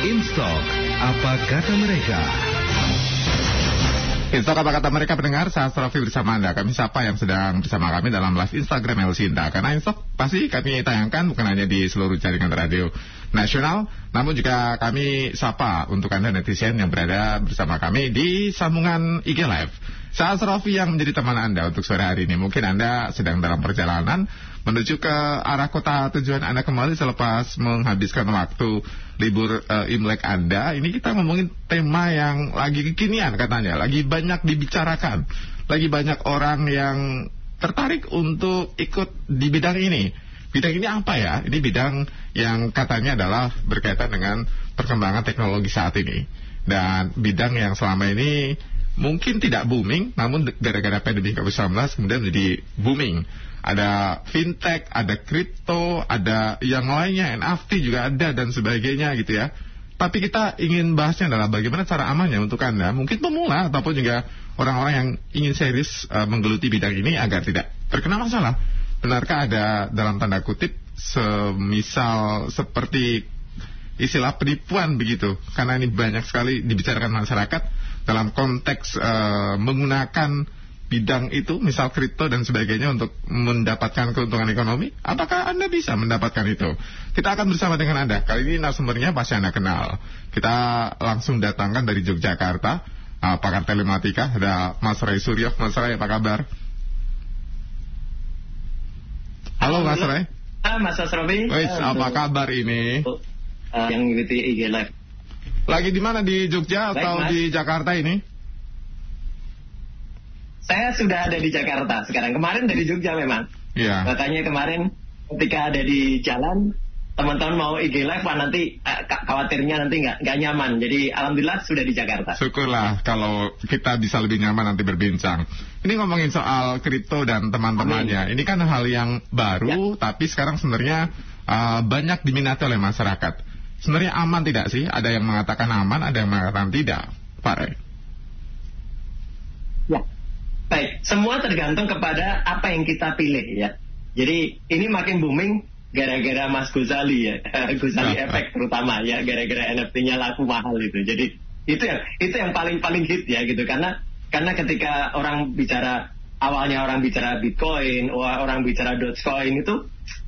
Instok, apa kata mereka? Instok apa kata mereka pendengar? Saat Rofi bersama Anda. Kami siapa yang sedang bersama kami dalam live Instagram El Sinta Karena Instok pasti kami tayangkan bukan hanya di seluruh jaringan radio nasional Namun juga kami sapa untuk Anda netizen yang berada bersama kami di sambungan IG Live. Saat Rofi yang menjadi teman Anda untuk sore hari ini. Mungkin Anda sedang dalam perjalanan menuju ke arah kota tujuan Anda kembali selepas menghabiskan waktu libur uh, Imlek Anda. Ini kita ngomongin tema yang lagi kekinian katanya, lagi banyak dibicarakan, lagi banyak orang yang tertarik untuk ikut di bidang ini. Bidang ini apa ya? Ini bidang yang katanya adalah berkaitan dengan perkembangan teknologi saat ini. Dan bidang yang selama ini mungkin tidak booming, namun gara-gara pandemi COVID-19 kemudian menjadi booming ada fintech, ada kripto, ada yang lainnya, NFT juga ada dan sebagainya gitu ya. Tapi kita ingin bahasnya adalah bagaimana cara amannya untuk Anda, mungkin pemula ataupun juga orang-orang yang ingin serius uh, menggeluti bidang ini agar tidak terkena masalah. Benarkah ada dalam tanda kutip semisal seperti istilah penipuan begitu? Karena ini banyak sekali dibicarakan masyarakat dalam konteks uh, menggunakan bidang itu, misal kripto dan sebagainya untuk mendapatkan keuntungan ekonomi? Apakah Anda bisa mendapatkan itu? Kita akan bersama dengan Anda. Kali ini narasumbernya pasti Anda kenal. Kita langsung datangkan dari Yogyakarta, uh, pakar telematika, ada Mas Ray Suryo. Mas Ray, apa kabar? Halo Mas Ray. Ah, Mas Asrofi. Apa kabar ini? Uh, yang mengikuti IG Live. Lagi di mana di Jogja Baik, atau Mas. di Jakarta ini? Saya sudah ada di Jakarta sekarang. Kemarin dari Jogja memang. Iya. Makanya kemarin ketika ada di jalan, teman-teman mau IG Live, wah nanti eh, khawatirnya nanti nggak nggak nyaman. Jadi alhamdulillah sudah di Jakarta. Syukurlah kalau kita bisa lebih nyaman nanti berbincang. Ini ngomongin soal kripto dan teman-temannya. Ini kan hal yang baru, tapi sekarang sebenarnya uh, banyak diminati oleh masyarakat. Sebenarnya aman tidak sih? Ada yang mengatakan aman, ada yang mengatakan tidak. Pak Ray. Baik, semua tergantung kepada apa yang kita pilih ya. Jadi ini makin booming gara-gara Mas Gozali ya, Gozali Ah, ah. efek terutama ya, gara-gara NFT-nya laku mahal itu. Jadi itu yang itu yang paling paling hit ya gitu karena karena ketika orang bicara awalnya orang bicara Bitcoin, orang bicara Dogecoin itu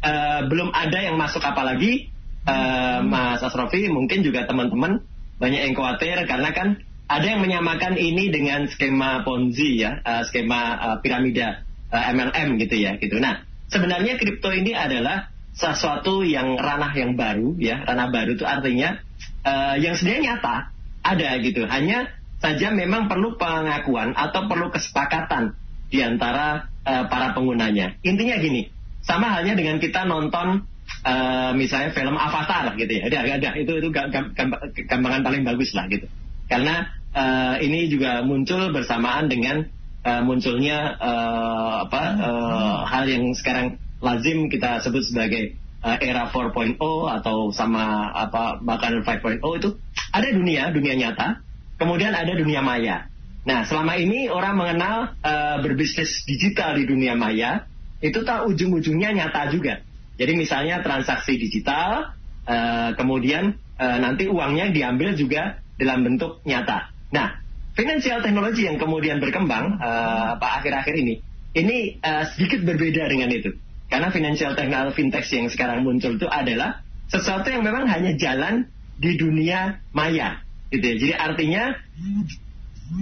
eh, belum ada yang masuk apalagi eh, Mas Asrofi mungkin juga teman-teman banyak yang khawatir karena kan ada yang menyamakan ini dengan skema Ponzi ya, eh, skema eh, piramida eh, MLM gitu ya, gitu. Nah, sebenarnya kripto ini adalah sesuatu yang ranah yang baru ya, ranah baru itu artinya eh, yang sebenarnya nyata ada gitu. Hanya saja memang perlu pengakuan atau perlu kesepakatan di antara eh, para penggunanya. Intinya gini, sama halnya dengan kita nonton eh, misalnya film Avatar gitu ya. Ada, ada itu itu gam- gam- gam- gampangan paling bagus lah gitu. Karena eh, ini juga muncul bersamaan dengan eh, munculnya eh, apa eh, hal yang sekarang lazim kita sebut sebagai eh, era 4.0 atau sama apa bahkan 5.0 itu ada dunia dunia nyata, kemudian ada dunia maya. Nah selama ini orang mengenal eh, berbisnis digital di dunia maya itu tak ujung-ujungnya nyata juga. Jadi misalnya transaksi digital, eh, kemudian eh, nanti uangnya diambil juga dalam bentuk nyata. Nah, financial technology yang kemudian berkembang apa akhir-akhir ini, ini eh, sedikit berbeda dengan itu. Karena financial technology fintech yang sekarang muncul itu adalah sesuatu yang memang hanya jalan di dunia maya, gitu ya. Jadi artinya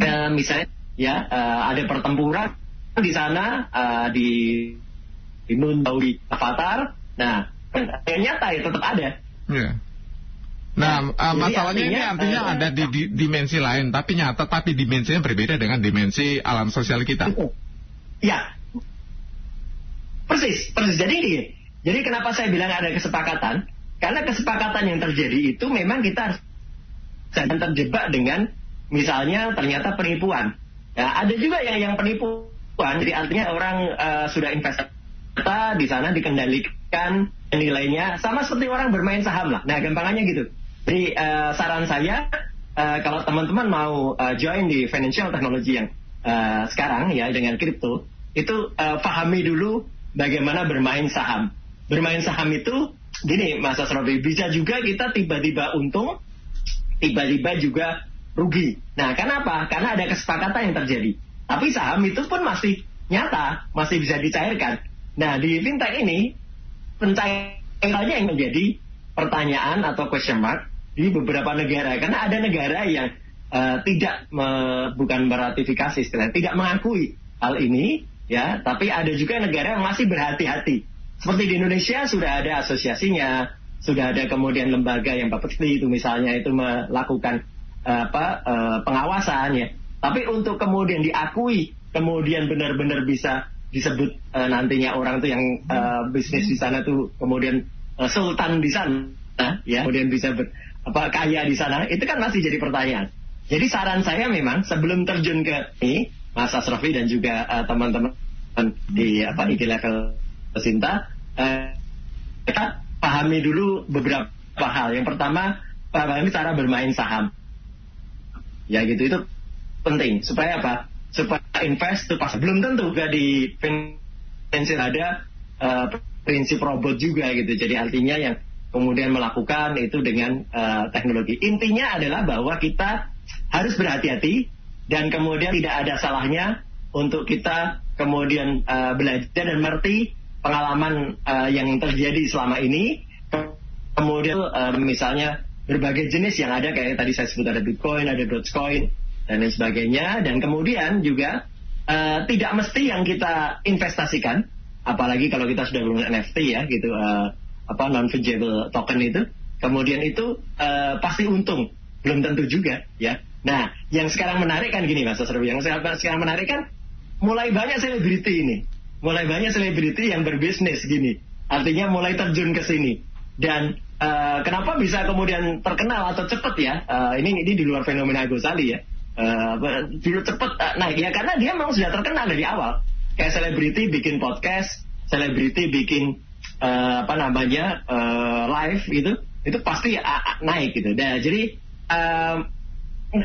eh, misalnya ya eh, ada pertempuran di sana eh, di di Avatar. Nah, yang nyata ya tetap ada. Iya. Nah, uh, masalahnya ini artinya, artinya eh, ada di, di dimensi lain, tapi nyata, tapi dimensinya berbeda dengan dimensi alam sosial kita. Ya. Persis, persis. Jadi gini, jadi kenapa saya bilang ada kesepakatan? Karena kesepakatan yang terjadi itu memang kita harus jangan terjebak dengan misalnya ternyata penipuan. Ya, ada juga yang yang penipuan, jadi artinya orang eh, sudah investasi di sana dikendalikan nilainya sama seperti orang bermain saham lah. Nah, gampangannya gitu. Jadi eh, saran saya eh, kalau teman-teman mau eh, join di financial technology yang eh, sekarang ya dengan kripto itu eh, pahami dulu bagaimana bermain saham. Bermain saham itu gini Mas Asrofi bisa juga kita tiba-tiba untung tiba-tiba juga rugi. Nah, kenapa? Karena ada kesepakatan yang terjadi. Tapi saham itu pun masih nyata, masih bisa dicairkan. Nah, di fintech ini pencairannya yang menjadi pertanyaan atau question mark di beberapa negara. Karena ada negara yang uh, tidak me, bukan meratifikasi istilahnya, tidak mengakui hal ini, ya. Tapi ada juga negara yang masih berhati-hati. Seperti di Indonesia sudah ada asosiasinya, sudah ada kemudian lembaga yang Bapepti itu misalnya itu melakukan uh, apa uh, pengawasan ya. Tapi untuk kemudian diakui, kemudian benar-benar bisa disebut uh, nantinya orang tuh yang uh, bisnis di sana tuh kemudian uh, sultan di sana, ya, kemudian bisa ber, apa kaya di sana, itu kan masih jadi pertanyaan. Jadi saran saya memang sebelum terjun ke ini, Mas Asrofi dan juga teman-teman uh, di apa di level Sinta, uh, kita pahami dulu beberapa hal. Yang pertama, pahami cara bermain saham. Ya gitu itu penting supaya apa? Supaya invest itu pas belum tentu gak di finansial ada uh, prinsip robot juga gitu. Jadi artinya yang kemudian melakukan itu dengan uh, teknologi. Intinya adalah bahwa kita harus berhati-hati dan kemudian tidak ada salahnya untuk kita kemudian uh, belajar dan mengerti pengalaman uh, yang terjadi selama ini. Kemudian uh, misalnya berbagai jenis yang ada kayak tadi saya sebut ada Bitcoin, ada Dogecoin, dan lain sebagainya. Dan kemudian juga uh, tidak mesti yang kita investasikan, apalagi kalau kita sudah menggunakan NFT ya gitu, uh, apa non fungible token itu, kemudian itu uh, pasti untung, belum tentu juga ya. Nah, yang sekarang menarik kan gini Mas Asrofi, yang sekarang menarik kan mulai banyak selebriti ini, mulai banyak selebriti yang berbisnis gini, artinya mulai terjun ke sini. Dan uh, kenapa bisa kemudian terkenal atau cepat ya? Uh, ini ini di luar fenomena Gosali ya. Uh, dulu cepet uh, naik ya. Karena dia memang sudah terkenal dari awal. Kayak selebriti bikin podcast selebriti bikin uh, apa namanya uh, live gitu itu pasti uh, naik gitu. Nah jadi uh,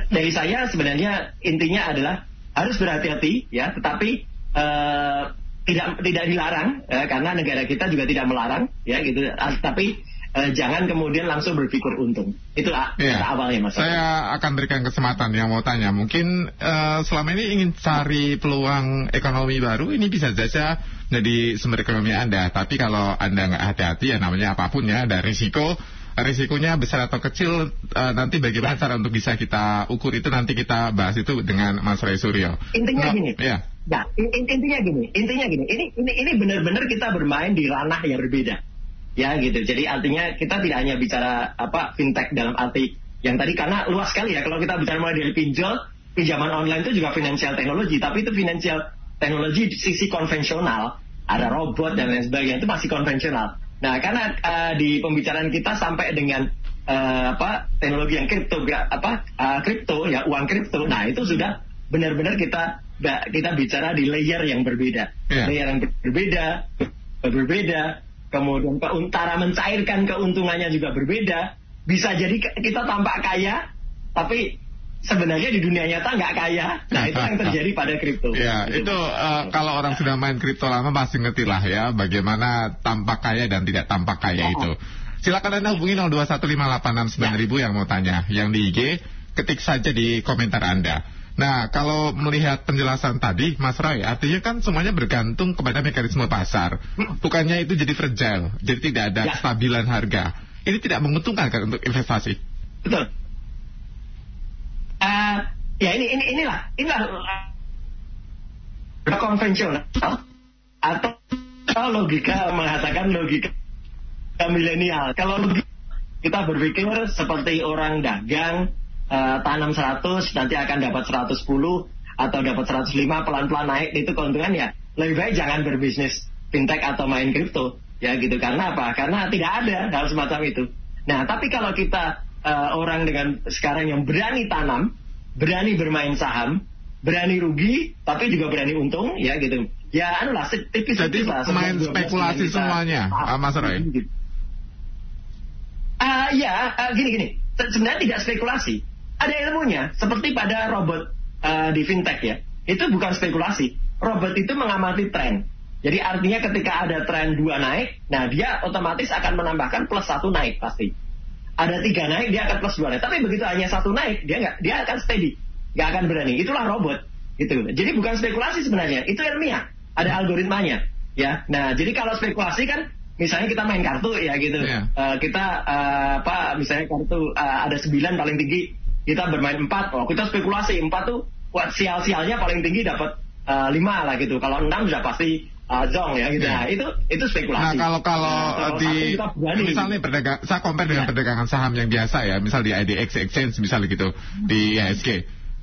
dari saya sebenarnya intinya adalah harus berhati-hati ya. Tetapi uh, tidak tidak dilarang ya, karena negara kita juga tidak melarang ya gitu. Tapi uh, jangan kemudian langsung berpikir untung. Itu ya. awalnya mas. Saya akan berikan kesempatan yang mau tanya. Mungkin uh, selama ini ingin cari peluang ekonomi baru, ini bisa saja jadi sumber ekonomi Anda. Tapi kalau Anda nggak hati-hati ya namanya apa pun ya, ada risiko. Risikonya besar atau kecil uh, nanti bagaimana cara untuk bisa kita ukur itu nanti kita bahas itu dengan Mas Ray Suryo. Intinya no, gini. Ya. Nah, intinya gini, intinya gini. Ini ini ini benar-benar kita bermain di ranah yang berbeda ya gitu. Jadi artinya kita tidak hanya bicara apa fintech dalam arti yang tadi karena luas sekali ya kalau kita bicara mulai dari pinjol, pinjaman online itu juga financial teknologi, tapi itu financial teknologi sisi konvensional, ada robot dan lain sebagainya itu masih konvensional. Nah, karena uh, di pembicaraan kita sampai dengan uh, apa teknologi yang kripto apa uh, kripto ya uang kripto. Nah, itu sudah benar-benar kita kita bicara di layer yang berbeda. Yeah. Layer yang berbeda berbeda kemudian keuntara mencairkan keuntungannya juga berbeda. Bisa jadi kita tampak kaya, tapi sebenarnya di dunia nyata nggak kaya. Nah itu yang terjadi pada kripto. Ya itu uh, kalau orang sudah main kripto lama pasti ngerti lah ya bagaimana tampak kaya dan tidak tampak kaya oh. itu. Silakan anda hubungi 0215869 ya. yang mau tanya. Yang di IG ketik saja di komentar anda. Nah, kalau melihat penjelasan tadi, Mas Roy, artinya kan semuanya bergantung kepada mekanisme pasar. Bukannya itu jadi fragile, jadi tidak ada ya. kestabilan harga. Ini tidak menguntungkan kan untuk investasi. Betul. Uh, ya ini ini inilah inilah uh, konvensional atau, atau logika mengatakan logika milenial. Kalau logika kita berpikir seperti orang dagang uh, tanam 100 nanti akan dapat 110 atau dapat 105 pelan-pelan naik. Itu keuntungan ya. Lebih baik jangan berbisnis fintech atau main kripto. Ya gitu. Karena apa? Karena tidak ada hal semacam itu. Nah tapi kalau kita uh, orang dengan sekarang yang berani tanam berani bermain saham berani rugi tapi juga berani untung ya gitu. Ya anu lah tipis jadi lah, main spekulasi semuanya ah, Mas Roy? Uh, ya uh, gini gini sebenarnya tidak spekulasi ada ilmunya seperti pada robot uh, di fintech ya itu bukan spekulasi robot itu mengamati tren jadi artinya ketika ada tren dua naik nah dia otomatis akan menambahkan plus satu naik pasti ada tiga naik dia akan plus dua naik. Tapi begitu hanya satu naik dia nggak dia akan steady, nggak akan berani. Itulah robot gitu. Jadi bukan spekulasi sebenarnya, itu ilmiah, ada algoritmanya. Ya, nah jadi kalau spekulasi kan misalnya kita main kartu ya gitu, Yeah. Uh, kita uh, apa misalnya kartu uh, ada sembilan paling tinggi, kita bermain empat, oh kita spekulasi empat tuh buat sial-sialnya paling tinggi dapat uh, lima lah gitu. Kalau enam sudah pasti uh, ya gitu. Yeah. Nah itu itu Nah spekulasi. kalau kalau Nah, kalau di berani. misalnya perdagang, saya compare dengan Ya. perdagangan saham yang biasa ya, misal di IDX Exchange misalnya gitu di IHSG.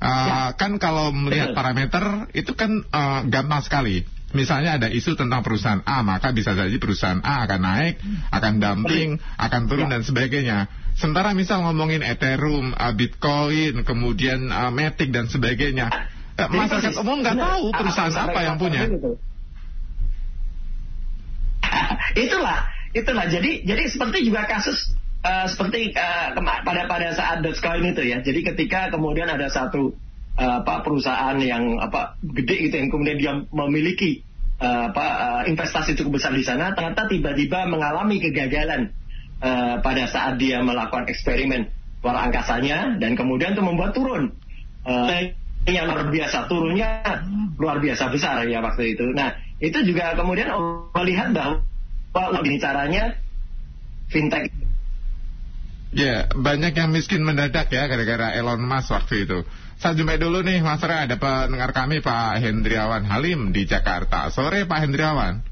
Uh, Ya. Kan kalau melihat Betul. parameter itu kan uh, gampang sekali. Misalnya ada isu tentang perusahaan A, maka bisa jadi perusahaan A akan naik, akan dumping, akan turun Ya. dan sebagainya. Sementara misal ngomongin Ethereum, uh, Bitcoin, kemudian uh, Matic dan sebagainya, Jadi masyarakat umum nggak tahu perusahaan apa yang punya. Itulah, itulah. Jadi, jadi seperti juga kasus eh, seperti kema- pada pada saat Dogecoin itu ya. Jadi ketika kemudian ada satu eh, apa perusahaan yang apa gede gitu yang kemudian dia memiliki eh, apa eh, investasi cukup besar di sana, ternyata tiba-tiba mengalami kegagalan eh, pada saat dia melakukan eksperimen luar angkasanya dan kemudian itu membuat turun. Eh, yang luar biasa turunnya luar biasa besar ya waktu itu. Nah itu juga kemudian melihat bahwa ini caranya fintech Ya, banyak yang miskin mendadak ya gara-gara Elon Musk waktu itu. Saya jumpai dulu nih, Mas Ray, ada pendengar kami Pak Hendriawan Halim di Jakarta. Sore Pak Hendriawan.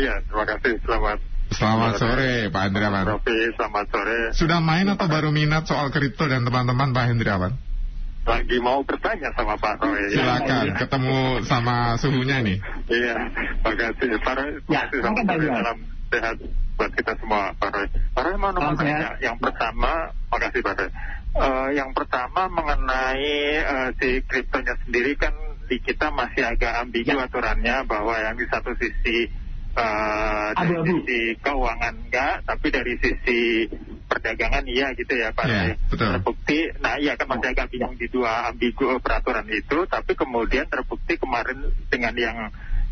Iya, terima kasih. Selamat Selamat sore Pak Hendriawan. Rofi, selamat sore. Sudah main atau baru minat soal kripto dan teman-teman Pak Hendriawan? Lagi mau bertanya sama Pak Roy. Silakan, ketemu sama suhunya nih. Iya, terima kasih. Pak Roy, terima Ya, kasih sama silakan, Pak Roy. Roy. Salam sehat buat kita semua, Pak Roy. Pak Roy mau nanya. sehat. Yang pertama, makasih Pak Roy. Eh, yang pertama mengenai eh, si kriptonya sendiri kan di kita masih agak ambigu Ya. aturannya bahwa yang di satu sisi eh, dari Abu-abu. sisi keuangan enggak, tapi dari sisi perdagangan iya gitu ya Pak Iya, Roy. betul. Terbukti, nah iya kan masih agak bingung di dua ambigu peraturan itu, tapi kemudian terbukti kemarin dengan yang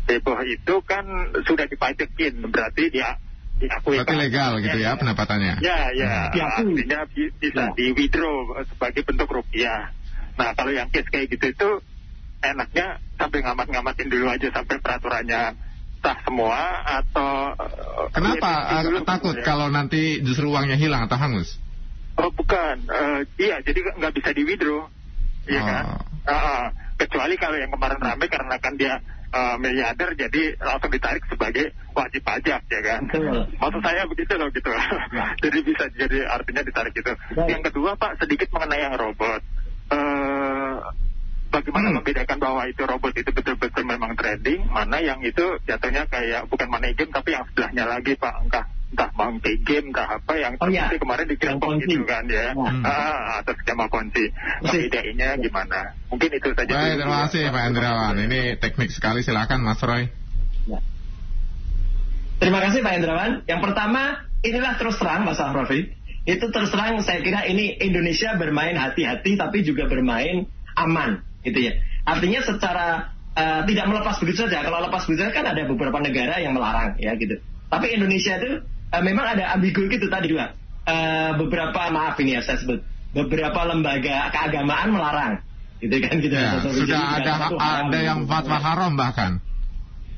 heboh itu kan sudah dipajakin, berarti dia diakui. Berarti legal gitu ya pendapatannya. Ya, ya, Diakui. artinya bi- bisa Ya. di withdraw sebagai bentuk rupiah. Nah, kalau yang case kayak gitu itu enaknya sampai ngamat-ngamatin dulu aja sampai peraturannya sah semua atau eh, Kenapa ya, dulu, takut ya. kalau nanti justru uangnya hilang atau hangus? Oh bukan, Eh, iya jadi nggak bisa di withdraw, iya Oh. kan? Ah, ah. kecuali kalau yang kemarin rame karena kan dia eh, miliarder jadi langsung ditarik sebagai wajib pajak ya kan? Betul. Maksud saya begitu loh gitu. jadi bisa jadi artinya ditarik itu. Baik. Yang kedua Pak sedikit mengenai yang robot. Eh, bagaimana Hmm. membedakan bahwa itu robot itu betul-betul memang trading, mana yang itu jatuhnya kayak bukan money game tapi yang sebelahnya lagi Pak entah entah monkey game entah apa yang Oh, terbukti kemarin di gitu kan ya. Hmm. Ah, atas skema ponzi. Pembedainya gimana? Mungkin itu saja. Baik, terima kasih Pak Hendrawan. Ini teknik sekali, silakan Mas Roy. Ya. Terima kasih Pak Hendrawan. Yang pertama, inilah terus terang Mas Rofi. Itu terus terang saya kira ini Indonesia bermain hati-hati tapi juga bermain aman gitu ya. Artinya secara eh, tidak melepas begitu saja. Kalau lepas begitu saja kan ada beberapa negara yang melarang ya gitu. Tapi Indonesia itu eh, memang ada ambigu gitu tadi juga. Eh, beberapa maaf ini ya saya sebut beberapa lembaga keagamaan melarang gitu kan gitu. Ya, Jadi sudah ada ada ada yang gitu. fatwa haram bahkan.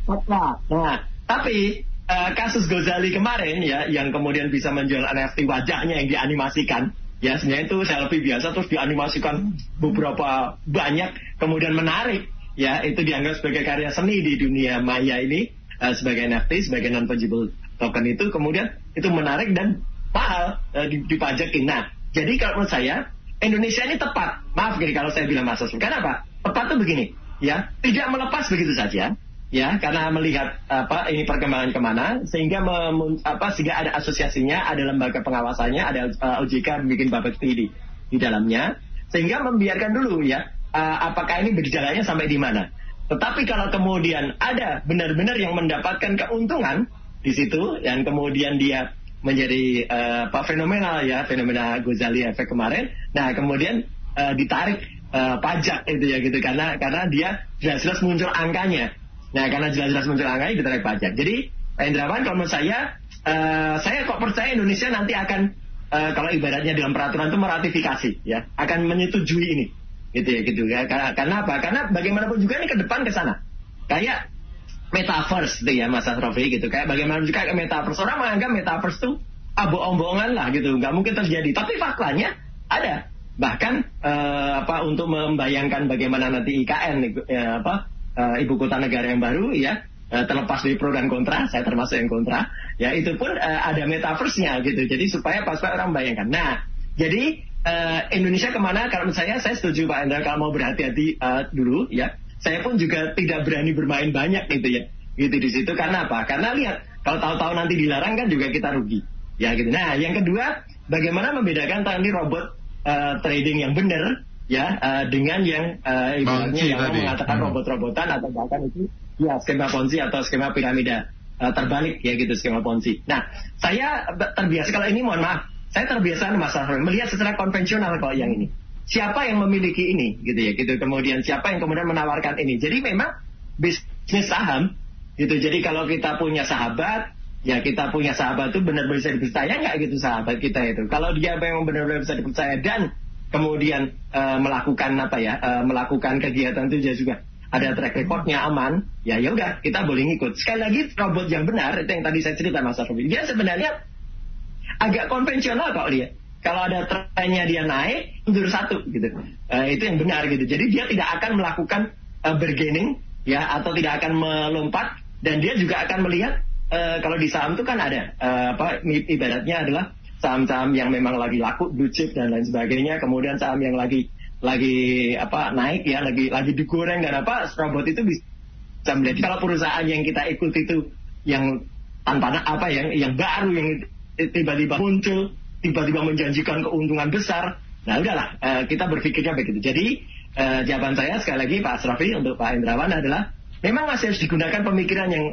Fatwa. Nah, tapi eh, kasus Gozali kemarin ya, yang kemudian bisa menjual NFT wajahnya yang dianimasikan, ya sebenarnya itu selfie biasa terus dianimasikan beberapa banyak, kemudian menarik, ya itu dianggap sebagai karya seni di dunia maya ini eh, sebagai NFT, sebagai non fungible token itu kemudian itu menarik dan mahal di- dipajakin. Nah, jadi kalau menurut saya Indonesia ini tepat. Maaf gini kalau saya bilang Mas Asmi. Kenapa? Tepat tuh begini, ya tidak melepas begitu saja, ya karena melihat apa ini perkembangan ke mana sehingga memun- apa sehingga ada asosiasinya, ada lembaga pengawasannya, ada uh, OJK bikin Bapepti di di dalamnya sehingga membiarkan dulu ya uh, apakah ini berjalannya sampai di mana. Tetapi kalau kemudian ada benar-benar yang mendapatkan keuntungan di situ dan kemudian dia menjadi eh, apa fenomenal ya fenomena Ghazali efek kemarin. Nah kemudian eh, ditarik eh, pajak itu ya gitu karena karena dia jelas-jelas muncul angkanya. Nah karena jelas-jelas muncul angkanya ditarik pajak. Jadi Pak Indrawan kalau menurut saya eh, saya kok percaya Indonesia nanti akan uh, kalau ibaratnya dalam peraturan itu meratifikasi ya, akan menyetujui ini. Gitu ya, gitu ya. Karena, karena apa? Karena bagaimanapun juga ini ke depan ke sana. Kayak metaverse gitu ya Mas Asrofi gitu. Kayak bagaimana juga metaverse. Orang menganggap metaverse itu bohong-bohongan lah gitu. Nggak mungkin terjadi. Tapi faktanya ada. Bahkan uh, apa untuk membayangkan bagaimana nanti IKN ya, apa uh, ibu kota negara yang baru ya uh, terlepas dari pro dan kontra, saya termasuk yang kontra, ya itu pun uh, ada metaverse-nya gitu. Jadi supaya pas orang bayangkan. Nah, jadi uh, Indonesia ke mana? Kalau saya, saya setuju Pak Endra kalau mau berhati-hati uh, dulu ya. Saya pun juga tidak berani bermain banyak gitu ya. Gitu di situ karena apa? Karena lihat kalau tahu-tahu nanti dilarang kan juga kita rugi. Ya gitu. Nah, yang kedua, bagaimana membedakan tadi robot uh, trading yang benar ya uh, dengan yang uh, ibaratnya yang tadi. mengatakan hmm. robot-robotan atau bahkan itu ya skema ponzi atau skema piramida uh, terbalik ya gitu skema ponzi. Nah, saya terbiasa kalau ini mohon maaf, saya terbiasa Mas Arfan melihat secara konvensional kalau yang ini. Siapa yang memiliki ini gitu ya gitu. Kemudian siapa yang kemudian menawarkan ini. Jadi memang bisnis saham gitu. Jadi kalau kita punya sahabat ya kita punya sahabat itu benar-benar bisa dipercaya nggak gitu sahabat kita itu. Kalau dia memang benar-benar bisa dipercaya dan kemudian uh, melakukan apa ya uh, melakukan kegiatan itu juga ada track recordnya aman, ya ya udah kita boleh ngikut. Sekali lagi robot yang benar itu yang tadi saya cerita Mas Arfi, dia sebenarnya agak konvensional kok dia. Kalau ada trennya dia naik, mundur satu gitu. Uh, itu yang benar gitu. Jadi dia tidak akan melakukan uh, bargaining ya atau tidak akan melompat dan dia juga akan melihat uh, kalau di saham itu kan ada uh, apa ibaratnya adalah saham-saham yang memang lagi laku blue chip dan lain sebagainya, kemudian saham yang lagi lagi apa naik ya lagi lagi digoreng dan apa robot itu bisa melihat. Kalau perusahaan yang kita ikuti itu yang tanpa apa yang yang baru yang tiba-tiba muncul tiba-tiba menjanjikan keuntungan besar nah udahlah uh, kita berpikirnya begitu. Jadi uh, jawaban saya sekali lagi Pak Asrafi untuk Pak Indrawan adalah memang masih harus digunakan pemikiran yang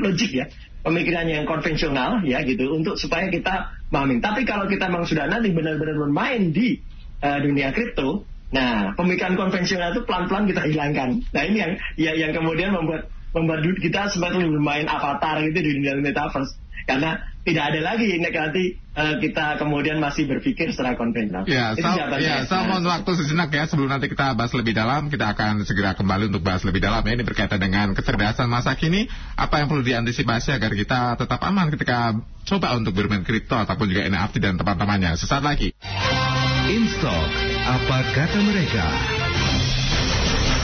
logik ya. Pemikiran yang konvensional ya gitu untuk supaya kita memahami. Tapi kalau kita memang sudah nanti benar-benar bermain di uh, dunia kripto, nah pemikiran konvensional itu pelan-pelan kita hilangkan. Nah ini yang ya, yang kemudian membuat membuat kita seperti bermain avatar gitu di dunia metaverse karena tidak ada lagi nanti uh, kita kemudian masih berpikir secara konvensional. Ya, Itu so, ya, saya mohon waktu sejenak ya sebelum nanti kita bahas lebih dalam, kita akan segera kembali untuk bahas lebih dalam ya ini berkaitan dengan kecerdasan masa kini, apa yang perlu diantisipasi agar kita tetap aman ketika coba untuk bermain kripto ataupun juga NFT dan teman-temannya. Sesaat lagi. Instok, apa kata mereka?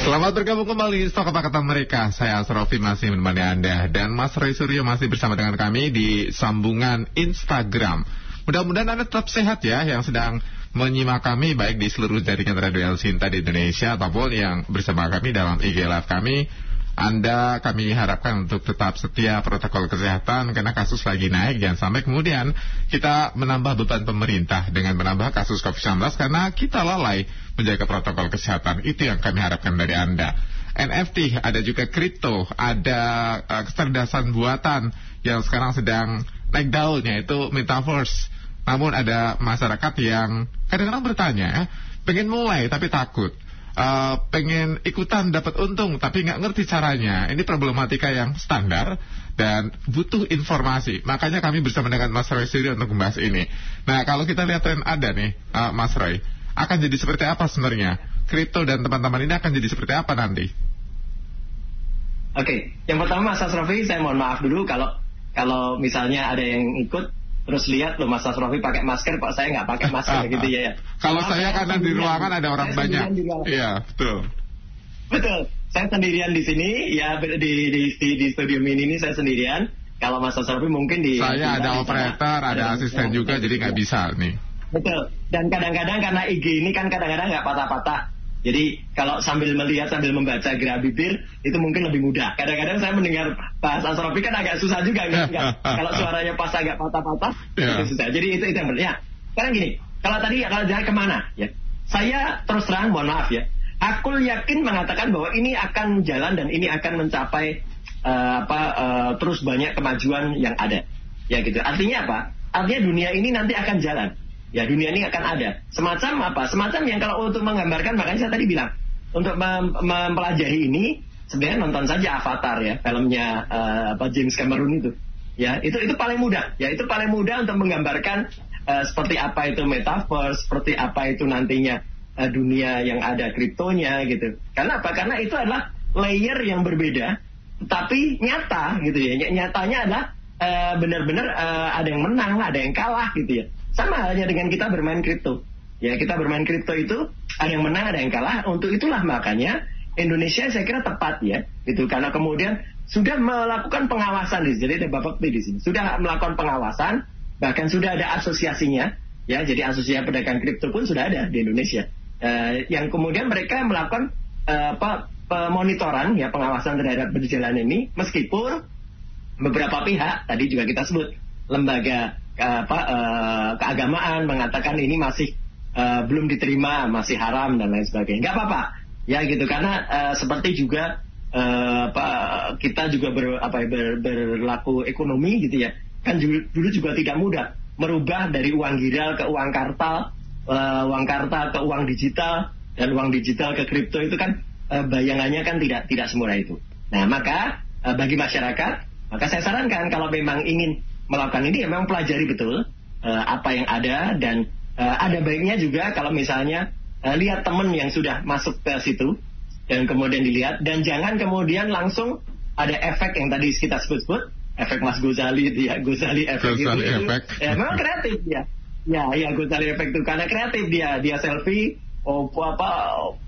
Selamat bergabung kembali Stok apa kata mereka. Saya Asrofi masih menemani Anda. Dan Mas Roy Suryo masih bersama dengan kami Di sambungan Instagram. Mudah-mudahan Anda tetap sehat ya Yang sedang menyimak kami Baik di seluruh jaringan Radio El Sinta di Indonesia Ataupun yang bersama kami dalam IG Live kami anda kami harapkan untuk tetap setia protokol kesehatan karena kasus lagi naik jangan sampai kemudian kita menambah beban pemerintah dengan menambah kasus COVID-19 karena kita lalai menjaga protokol kesehatan itu yang kami harapkan dari Anda. NFT, ada juga kripto, ada uh, kecerdasan buatan yang sekarang sedang naik daun yaitu metaverse. Namun ada masyarakat yang kadang-kadang bertanya, pengen mulai tapi takut uh, pengen ikutan dapat untung tapi nggak ngerti caranya. Ini problematika yang standar dan butuh informasi. Makanya kami bersama dengan Mas Roy sendiri untuk membahas ini. Nah kalau kita lihat tren ada nih, uh, Mas Roy, akan jadi seperti apa sebenarnya? Kripto dan teman-teman ini akan jadi seperti apa nanti? Oke, yang pertama Mas Asrofi, saya mohon maaf dulu kalau kalau misalnya ada yang ikut terus lihat loh Mas Asrofi pakai masker kok saya nggak pakai masker gitu ya, ya. Kalau saya karena di ruangan ada orang banyak. Iya, betul. Betul. Saya sendirian di sini ya di di di, di studio mini ini saya sendirian. Kalau Mas Asrofi mungkin di Saya ada operator, ada, ada asisten juga jadi nggak bisa nih. Betul. Dan kadang-kadang karena IG ini kan kadang-kadang nggak patah-patah jadi kalau sambil melihat sambil membaca gerak bibir itu mungkin lebih mudah. Kadang-kadang saya mendengar bahasa Asrofi kan agak susah juga enggak, kalau suaranya pas agak patah-patah yeah. itu susah. Jadi itu itu yang benar. Ya. Sekarang gini, kalau tadi kalau jalan ke mana ya? Saya terus terang mohon maaf ya. Aku yakin mengatakan bahwa ini akan jalan dan ini akan mencapai uh, apa uh, terus banyak kemajuan yang ada. Ya gitu. Artinya apa? Artinya dunia ini nanti akan jalan ya dunia ini akan ada. Semacam apa? Semacam yang kalau untuk menggambarkan, makanya saya tadi bilang, untuk mem mempelajari ini, sebenarnya nonton saja Avatar ya, filmnya uh, apa James Cameron itu. Ya, itu itu paling mudah. Ya, itu paling mudah untuk menggambarkan uh, seperti apa itu metaverse, seperti apa itu nantinya uh, dunia yang ada kriptonya gitu. Karena apa? Karena itu adalah layer yang berbeda, tapi nyata gitu ya. Nyatanya adalah benar-benar uh, ada yang menang, ada yang kalah gitu ya. Sama halnya dengan kita bermain kripto. Ya kita bermain kripto itu ada yang menang, ada yang kalah. Untuk itulah makanya Indonesia saya kira tepat ya, gitu. Karena kemudian sudah melakukan pengawasan di sini. Ada Bapak di sini. Sudah melakukan pengawasan, bahkan sudah ada asosiasinya, ya. Jadi asosiasi pedagang kripto pun sudah ada di Indonesia. Uh, yang kemudian mereka melakukan uh, apa pemonitoran ya pengawasan terhadap berjalan ini meskipun beberapa pihak tadi juga kita sebut lembaga apa uh, keagamaan mengatakan ini masih uh, belum diterima masih haram dan lain sebagainya. Nggak apa-apa. Ya gitu. Karena uh, seperti juga uh, apa, kita juga ber, apa, ya, ber, berlaku ekonomi gitu ya. Kan dulu, dulu juga tidak mudah merubah dari uang giral ke uang kartal uh, uang kartal ke uang digital dan uang digital ke kripto itu kan uh, bayangannya kan tidak tidak semurah itu. Nah maka uh, bagi masyarakat maka saya sarankan kalau memang ingin melakukan ini ya memang pelajari betul uh, apa yang ada dan uh, ada baiknya juga kalau misalnya uh, lihat teman yang sudah masuk ke situ dan kemudian dilihat dan jangan kemudian langsung ada efek yang tadi kita sebut-sebut efek Mas Gozali dia Gozali efek Gozali itu, efek. ya memang kreatif dia. Ya ya Gozali efek itu karena kreatif dia dia selfie oh apa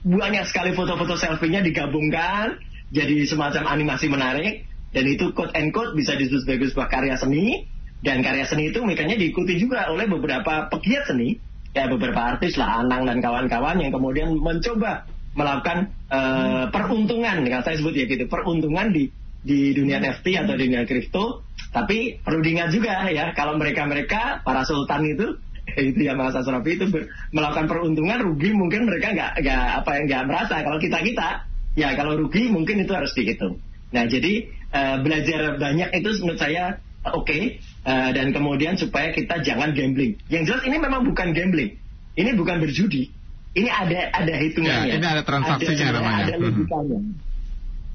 banyak sekali foto-foto selfie-nya digabungkan jadi semacam animasi menarik dan itu quote and quote bisa disebut sebagai sebuah karya seni. Dan karya seni itu makanya diikuti juga oleh beberapa pegiat seni. Ya beberapa artis lah Anang dan kawan-kawan yang kemudian mencoba melakukan uh, peruntungan. Kalau saya sebut ya gitu peruntungan di di dunia NFT atau di dunia kripto. Tapi perlu diingat juga ya kalau mereka-mereka para sultan itu itu ya Mas Asrafi itu ber, melakukan peruntungan rugi mungkin mereka nggak nggak apa yang nggak merasa. Kalau kita kita ya kalau rugi mungkin itu harus dihitung. Nah jadi uh, belajar banyak itu menurut saya oke okay, uh, dan kemudian supaya kita jangan gambling yang jelas ini memang bukan gambling ini bukan berjudi ini ada ada hitungannya. Ya, ini ada transaksinya ada, namanya. Ada logikanya. Hmm.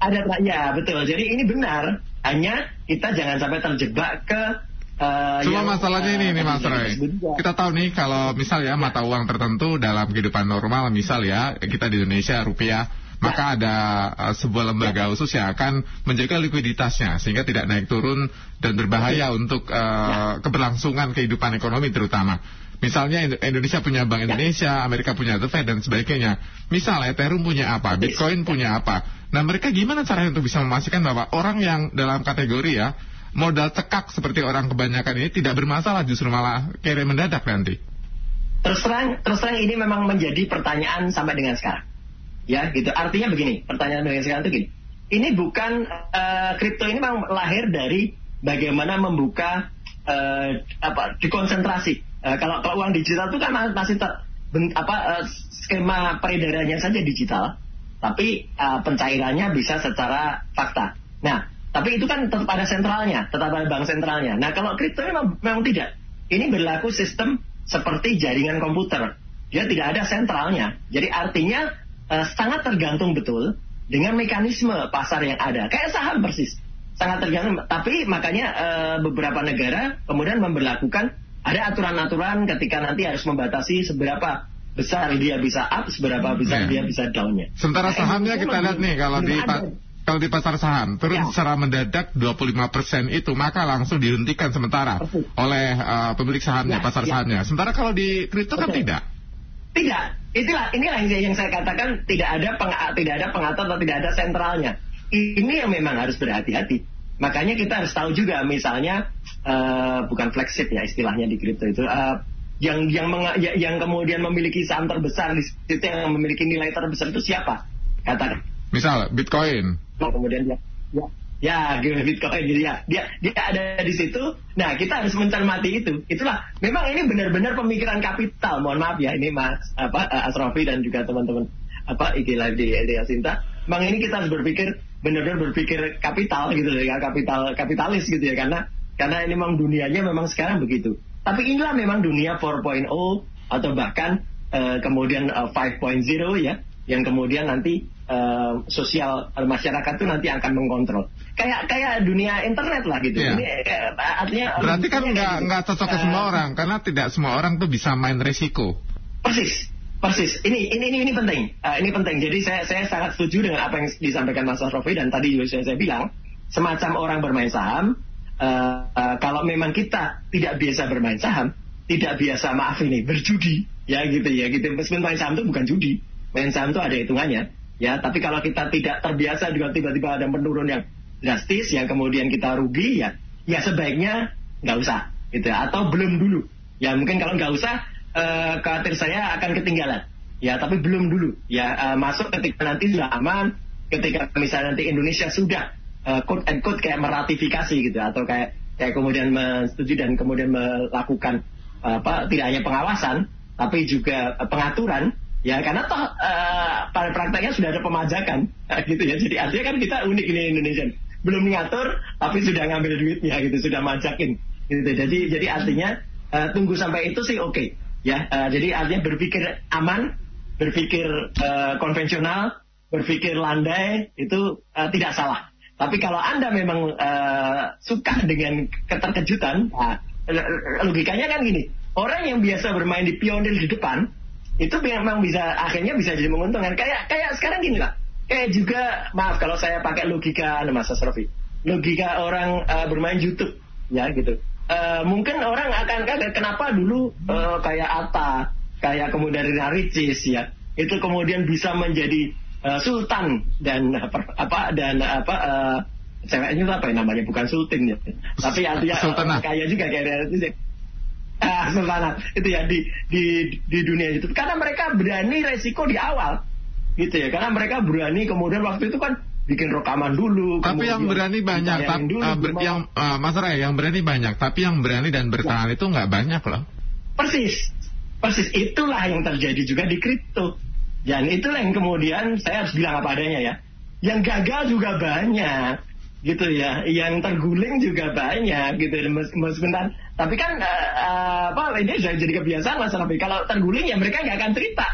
Ada ya betul. Jadi ini benar. Hanya kita jangan sampai terjebak ke Uh, Cuma yang, masalahnya uh, ini nih Mas Roy. Kita tahu nih kalau misal ya mata uang tertentu dalam kehidupan normal misal ya kita di Indonesia rupiah maka ada uh, sebuah lembaga khusus yang akan menjaga likuiditasnya sehingga tidak naik turun dan berbahaya untuk uh, keberlangsungan kehidupan ekonomi terutama. Misalnya Indonesia punya Bank Indonesia, Amerika punya The Fed dan sebagainya. Misal Ethereum punya apa, Bitcoin punya apa. Nah mereka gimana caranya untuk bisa memastikan bahwa orang yang dalam kategori ya modal cekak seperti orang kebanyakan ini tidak bermasalah justru malah kere mendadak nanti. Terus terang, terus terang ini memang menjadi pertanyaan sampai dengan sekarang. Ya gitu. Artinya begini, pertanyaan dengan sekarang itu gini. Ini bukan uh, kripto ini memang lahir dari bagaimana membuka uh, apa dikonsentrasi Uh, kalau, kalau uang digital itu kan masih ter, ben, apa uh, skema peredarannya saja digital, tapi uh, pencairannya bisa secara fakta. Nah, tapi itu kan tetap ada sentralnya, tetap ada bank sentralnya. Nah, kalau kripto memang, memang tidak. Ini berlaku sistem seperti jaringan komputer. Dia tidak ada sentralnya. Jadi artinya uh, sangat tergantung betul dengan mekanisme pasar yang ada. Kayak saham persis. Sangat tergantung. Tapi makanya uh, beberapa negara kemudian memperlakukan ada aturan-aturan ketika nanti harus membatasi seberapa besar dia bisa up, seberapa besar yeah. dia bisa downnya. Sementara nah, sahamnya kita lihat nih kalau di kalau di pasar saham turun ya. secara mendadak 25% itu maka langsung dihentikan sementara Persis. oleh uh, pemilik sahamnya ya, pasar ya. sahamnya. Sementara kalau di kripto kan tidak. Tidak. Itulah inilah yang, saya katakan tidak ada peng, tidak ada pengatur atau tidak ada sentralnya. Ini yang memang harus berhati-hati. Makanya kita harus tahu juga misalnya uh, bukan flagship ya istilahnya di kripto itu uh, yang yang meng, ya, yang kemudian memiliki saham terbesar di situ yang memiliki nilai terbesar itu siapa? Katakan. Misal Bitcoin. Oh, kemudian dia ya ya Bitcoin jadi ya dia dia ada di situ. Nah kita harus mencermati itu. Itulah memang ini benar-benar pemikiran kapital. Mohon maaf ya ini Mas apa uh, Asrofi dan juga teman-teman apa IG Live di LDA Sinta. Memang ini kita harus berpikir benar-benar berpikir kapital gitu ya kapital kapitalis gitu ya karena karena ini memang dunianya memang sekarang begitu tapi inilah memang dunia 4.0 atau bahkan uh, kemudian uh, eh, 5.0 ya yang kemudian nanti uh, sosial uh, masyarakat itu nanti akan mengontrol kayak kayak dunia internet lah gitu. Iya. Ini eh, artinya Berarti kan kayak nggak gitu. nggak cocok ke Eh, semua orang karena tidak semua orang tuh bisa main resiko. Persis, persis. Ini ini ini, ini penting. Eh, ini penting. Jadi saya saya sangat setuju dengan apa yang disampaikan Mas Rofi dan tadi juga sudah saya bilang, semacam orang bermain saham. eh, eh, kalau memang kita tidak biasa bermain saham, tidak biasa maaf ini berjudi, ya gitu ya gitu. Meskipun main saham itu bukan judi, main saham itu ada hitungannya, ya. Tapi kalau kita tidak terbiasa juga tiba-tiba ada penurun yang drastis, yang kemudian kita rugi, ya, ya sebaiknya nggak usah, gitu. ya. Atau belum dulu, ya mungkin kalau nggak usah eh, khawatir saya akan ketinggalan. Ya, tapi belum dulu. Ya, eh, masuk ketika nanti sudah aman, ketika misalnya nanti Indonesia sudah eh, quote and quote kayak meratifikasi gitu atau kayak kayak kemudian menyetujui dan kemudian melakukan eh, apa tidak hanya pengawasan tapi juga eh, pengaturan ya karena toh eh, pada prakteknya sudah ada pemajakan gitu ya jadi artinya kan kita unik ini Indonesia belum mengatur tapi sudah ngambil duitnya gitu sudah majakin gitu. Jadi jadi artinya eh, tunggu sampai itu sih oke ya. Eh, jadi artinya berpikir aman berpikir eh, konvensional berpikir landai itu eh, tidak salah. Tapi kalau anda memang eh, suka dengan keterkejutan nah, logikanya kan gini. Orang yang biasa bermain di pionir di depan itu memang bisa akhirnya bisa jadi menguntungkan. Kayak kayak sekarang gini lah kayak juga maaf kalau saya pakai logika anu, Mas Asrofi. Logika orang eh, bermain YouTube ya gitu. Eh, mungkin orang akan kaget kenapa dulu eh, kayak Atta kayak kemudian Rina Ricis ya. Itu kemudian bisa menjadi eh, sultan dan apa, dan apa eh, ceweknya apa ya namanya? Bukan sultan ya. Tapi artinya Sultanah. kaya juga kayak Rina Ricis ya. Ah, sultanat itu ya di di di dunia itu karena mereka berani resiko di awal gitu ya karena mereka berani kemudian waktu itu kan bikin rekaman dulu Tapi yang berani banyak, tapi dulu, eh, ber- yang eh, Mas Ray, yang berani banyak, tapi yang berani dan bertahan itu nggak banyak loh. Persis, persis itulah yang terjadi juga di kripto. Dan itulah yang kemudian saya harus bilang apa adanya ya. Yang gagal juga banyak, gitu ya. Yang terguling juga banyak, gitu. Mes- Meskipun tapi kan eh, apa ini jadi kebiasaan mas Rafi. Kalau terguling ya mereka nggak akan cerita,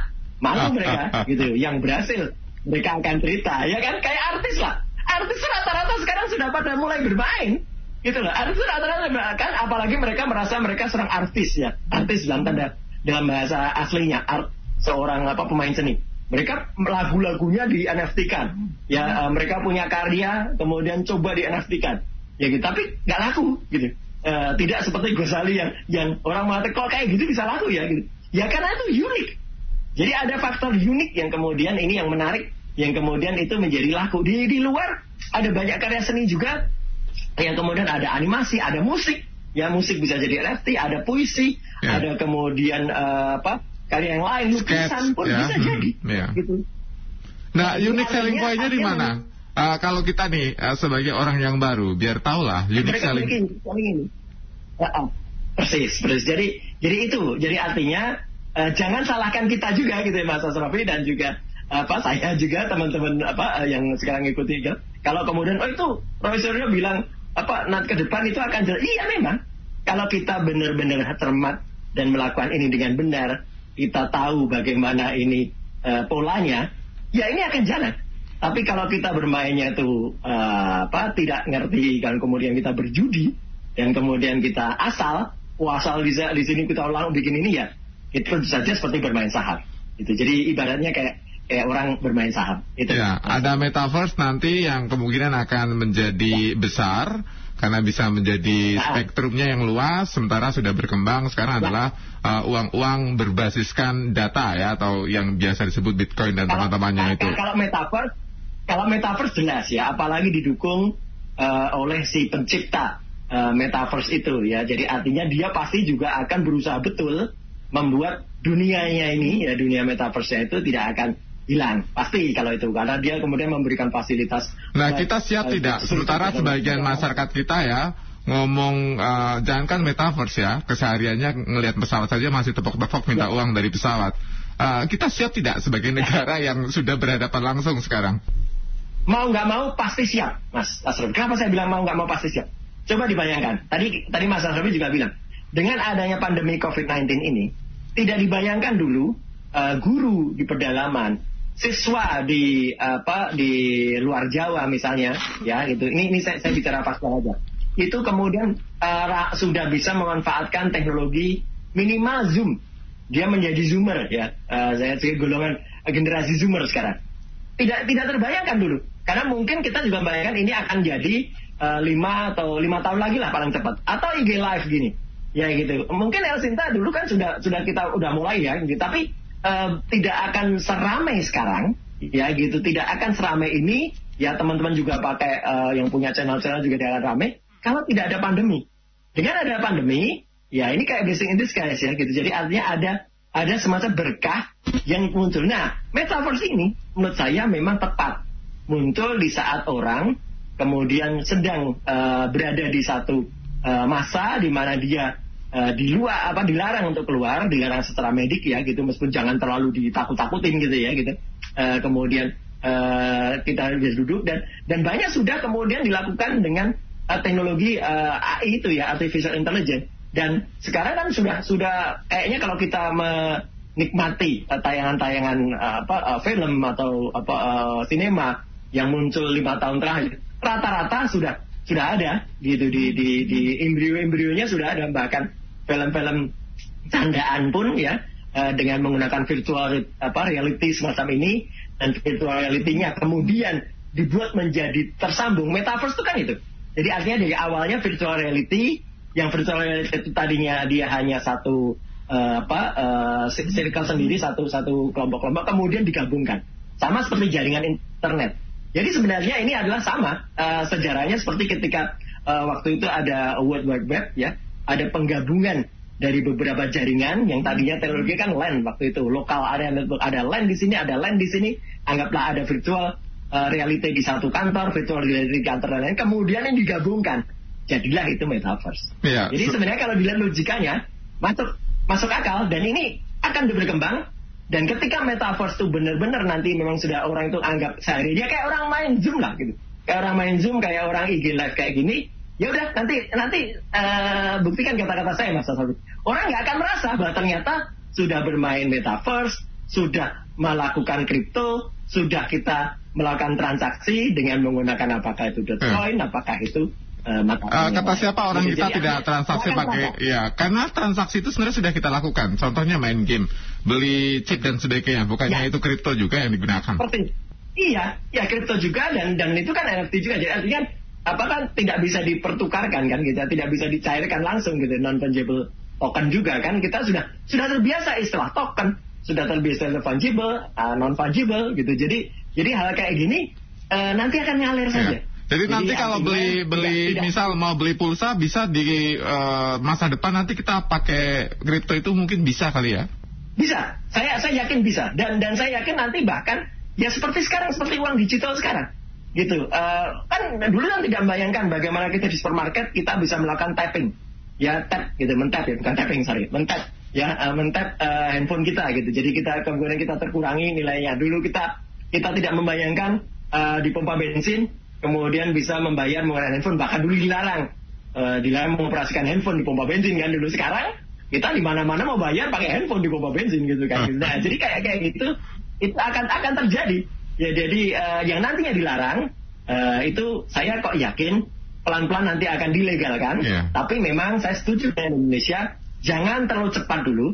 malu mereka, gitu. Yang berhasil mereka akan cerita, ya kan? Kayak artis lah. Artis rata-rata sekarang sudah pada mulai bermain gitu loh. Artis rata-rata kan apalagi mereka merasa mereka seorang artis ya. Artis dalam tanda dalam bahasa aslinya art seorang apa pemain seni. Mereka lagu-lagunya di NFT kan. Ya eh, mereka punya karya kemudian coba di NFT kan. Ya gitu. Tapi nggak laku gitu. Eh, tidak seperti Gosali yang yang orang mengatakan kok kayak gitu bisa laku ya? Gitu. Ya karena itu unik jadi ada faktor unik yang kemudian ini yang menarik yang kemudian itu menjadi laku di di luar ada banyak karya seni juga yang kemudian ada animasi, ada musik. Ya musik bisa jadi NFT, ada puisi, Ya. ada kemudian eh, apa karya yang lain, lukisan Sketch, pun ya. bisa Hmm, jadi. ya. Gitu. Nah, Jadi unique selling point-nya di mana? Eh, kalau kita nih eh, sebagai orang yang baru, biar tahu lah unique selling. selling ini. Ya, ah. persis, persis. Jadi jadi itu, jadi artinya eh, jangan salahkan kita juga gitu ya Mas Asrafi dan juga apa saya juga teman-teman apa eh, yang sekarang ngikuti gitu. Kalau kemudian oh itu profesornya bilang apa nanti ke depan itu akan jelas. Iya memang. Kalau kita benar-benar cermat dan melakukan ini dengan benar, kita tahu bagaimana ini eh, polanya, ya ini akan jalan. Tapi kalau kita bermainnya itu eh, apa tidak ngerti dan kemudian kita berjudi dan kemudian kita asal, wah asal bisa di sini kita ulang bikin ini ya, itu tentu saja seperti bermain saham. Itu jadi ibaratnya kayak kayak orang bermain saham. Itu. Ya, ada metaverse nanti yang kemungkinan akan menjadi besar karena bisa menjadi Ya. spektrumnya yang luas sementara sudah berkembang sekarang adalah uh, uang-uang berbasiskan data ya atau yang biasa disebut Bitcoin dan teman-temannya kalau- itu. Kalau metaverse, kalau metaverse jelas ya, apalagi didukung eh, oleh si pencipta eh, metaverse itu ya. Jadi artinya dia pasti juga akan berusaha betul membuat dunianya ini ya dunia metaverse itu tidak akan hilang pasti kalau itu karena dia kemudian memberikan fasilitas. Nah, kita siap eh, tidak? Sementara sebagian masyarakat kita ya ngomong eh, jangankan metaverse ya, kesehariannya ngelihat pesawat saja masih tepok-tepok minta uang dari pesawat. Eh, kita siap tidak sebagai negara yang sudah berhadapan langsung sekarang? mau nggak mau pasti siap, Mas Asrul. Kenapa saya bilang mau nggak mau pasti siap? Coba dibayangkan. Tadi tadi Mas Asrul juga bilang, dengan adanya pandemi COVID-19 ini, tidak dibayangkan dulu eh, guru di pedalaman siswa di apa di luar Jawa misalnya ya gitu. Ini ini saya, saya bicara fakta aja itu kemudian uh, sudah bisa memanfaatkan teknologi minimal zoom. Dia menjadi zoomer ya. Uh, saya golongan generasi zoomer sekarang. Tidak tidak terbayangkan dulu. Karena mungkin kita juga bayangkan ini akan jadi uh, lima atau lima tahun lagi lah paling cepat. Atau IG live gini ya gitu. Mungkin El Sinta dulu kan sudah sudah kita udah mulai ya gitu. Tapi uh, tidak akan seramai sekarang ya gitu. Tidak akan seramai ini. Ya teman-teman juga pakai uh, yang punya channel-channel juga tidak akan ramai. Kalau tidak ada pandemi. Dengan ada pandemi ya ini kayak blessing in disguise ya gitu. Jadi artinya ada ada semacam berkah yang muncul. Nah metaverse ini menurut saya memang tepat. Muncul di saat orang kemudian sedang uh, berada di satu uh, masa di mana dia uh, di luar apa dilarang untuk keluar dilarang secara medik ya gitu. Meskipun jangan terlalu ditakut-takutin gitu ya gitu. Uh, kemudian uh, kita duduk dan dan banyak sudah kemudian dilakukan dengan uh, teknologi uh, AI itu ya artificial intelligence. Dan sekarang kan sudah sudah kayaknya kalau kita menikmati tayangan-tayangan uh, apa uh, film atau apa uh, sinema yang muncul lima tahun terakhir rata-rata sudah sudah ada. Gitu di di di embrio-embrionya sudah ada. Bahkan film-film candaan pun ya uh, dengan menggunakan virtual apa reality semacam ini dan virtual reality-nya kemudian dibuat menjadi tersambung. Metaverse itu kan itu. Jadi artinya dari awalnya virtual reality yang virtual reality itu tadinya dia hanya satu uh, apa uh, circle sendiri satu satu kelompok-kelompok kemudian digabungkan. Sama seperti jaringan internet jadi sebenarnya ini adalah sama uh, sejarahnya seperti ketika uh, waktu itu ada World Wide Web ya, ada penggabungan dari beberapa jaringan yang tadinya teknologi kan LAN waktu itu. Lokal area network ada LAN di sini, ada LAN di sini, anggaplah ada virtual uh, reality di satu kantor, virtual reality di kantor dan lain, kemudian ini digabungkan, jadilah itu metaverse. Ya, Jadi sebenarnya kalau dilihat logikanya masuk masuk akal dan ini akan berkembang dan ketika metaverse itu benar-benar nanti memang sudah orang itu anggap sehari dia kayak orang main zoom lah gitu. Kayak orang main zoom, kayak orang IG live kayak gini. Ya udah nanti nanti uh, buktikan kata-kata saya Mas Sabit. Orang nggak akan merasa bahwa ternyata sudah bermain metaverse, sudah melakukan kripto, sudah kita melakukan transaksi dengan menggunakan apakah itu Dogecoin, hmm. apakah itu Uh, kata siapa orang kita tidak transaksi pakai ya karena transaksi itu sebenarnya sudah kita lakukan contohnya main game beli chip dan sebagainya bukannya ya. itu kripto juga yang digunakan? Seperti, iya ya kripto juga dan dan itu kan NFT juga. Jadi artinya apa kan tidak bisa dipertukarkan kan gitu tidak bisa dicairkan langsung gitu non fungible token juga kan. Kita sudah sudah terbiasa istilah token. Sudah terbiasa fungible uh, non fungible gitu. Jadi jadi hal kayak gini uh, nanti akan ngalir ya. saja. Jadi, Jadi nanti kalau beli beli tidak, misal mau beli pulsa bisa di uh, masa depan nanti kita pakai kripto itu mungkin bisa kali ya? Bisa, saya saya yakin bisa. Dan dan saya yakin nanti bahkan ya seperti sekarang seperti uang digital sekarang. Gitu. Uh, kan dulu kan tidak membayangkan bagaimana kita di supermarket kita bisa melakukan tapping. Ya tap gitu. Mentap ya. Bukan tapping sorry. Mentap. Ya uh, mentap uh, handphone kita gitu. Jadi kita kemudian kita terkurangi nilainya. Dulu kita kita tidak membayangkan uh, di pompa bensin kemudian bisa membayar menggunakan handphone. Bahkan dulu dilarang. Uh, dilarang mengoperasikan handphone di pompa bensin kan. Dulu sekarang kita di mana-mana mau bayar pakai handphone di pompa bensin gitu kan. Nah jadi kayak kayak gitu itu akan akan terjadi. Ya jadi uh, yang nantinya dilarang uh, itu saya kok yakin pelan-pelan nanti akan dilegalkan. Yeah. tapi memang saya setuju dengan Indonesia jangan terlalu cepat dulu.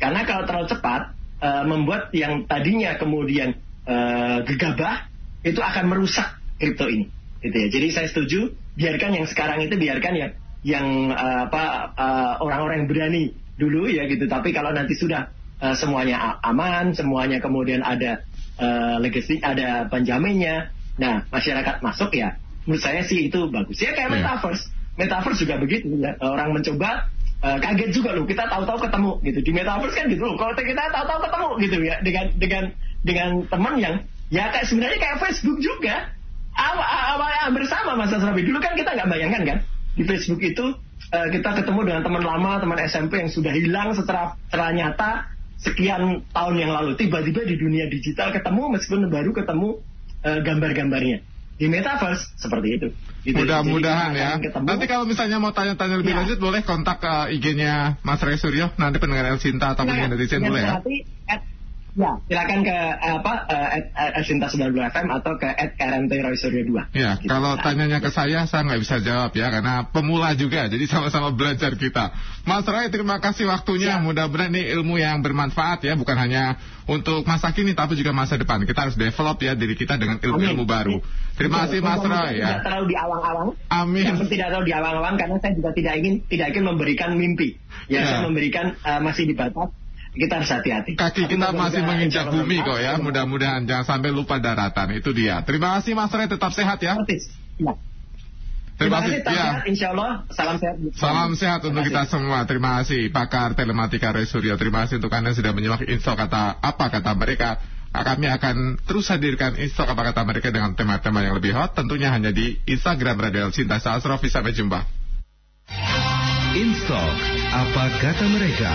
Karena kalau terlalu cepat uh, membuat yang tadinya kemudian uh, gegabah itu akan merusak kripto ini. Gitu ya. Jadi saya setuju biarkan yang sekarang itu biarkan ya yang uh, apa uh, orang-orang yang berani dulu ya gitu. Tapi kalau nanti sudah uh, semuanya aman semuanya kemudian ada uh, legasi ada penjaminnya nah masyarakat masuk ya menurut saya sih itu bagus. Ya kayak yeah. metaverse. Metaverse juga begitu ya. Orang mencoba uh, kaget juga loh kita tahu-tahu ketemu gitu. Di metaverse kan gitu loh kalau kita tahu-tahu ketemu gitu ya dengan dengan dengan teman yang ya kayak sebenarnya kayak Facebook juga. Awal bersama Mas Asrafi. Dulu kan kita nggak bayangkan kan di Facebook itu uh, kita ketemu dengan teman lama, teman SMP yang sudah hilang secara, secara nyata sekian tahun yang lalu. Tiba-tiba di dunia digital ketemu meskipun baru ketemu uh, gambar-gambarnya. Di metaverse seperti itu. Gitu. Mudah-mudahan ya. Nanti kalau misalnya mau tanya-tanya lebih ya. lanjut boleh kontak uh, IG-nya Mas Ray Suryo. Nanti pendengar El Sinta atau nah, netizen boleh ya. At Ya, silakan ke apa uh, Sinta 92 FM atau ke at KRMT Roy Suryo 2. Ya, gitu. kalau tanyanya ke saya, saya nggak bisa jawab ya, karena pemula juga, jadi sama-sama belajar kita. Mas Roy, terima kasih waktunya. Ya. Mudah-mudahan ini ilmu yang bermanfaat ya, bukan hanya untuk masa kini, tapi juga masa depan. Kita harus develop ya diri kita dengan ilmu-ilmu baru. Terima kasih Mas Roy ya. Tidak terlalu di awang-awang. Amin. Yang tidak terlalu di awang-awang karena saya juga tidak ingin tidak ingin memberikan mimpi. Ya, ya. saya memberikan uh, masih di batas kita harus hati-hati. Kaki kita masih menginjak bumi kok ya. Mudah-mudahan jangan sampai lupa daratan. Itu dia. Terima kasih Mas Ray, tetap sehat ya. Ya. Terima kasih. Ya. Sehat, insya Allah. Salam sehat. Salam sehat untuk kita semua. Terima kasih pakar telematika Ray Suryo. Terima kasih untuk anda sudah menyimak info kata apa kata mereka. Kami akan terus hadirkan info apa kata mereka dengan tema-tema yang lebih hot. Tentunya hanya di Instagram Radio Cinta Sasrofi. Sampai jumpa. Instok apa kata mereka?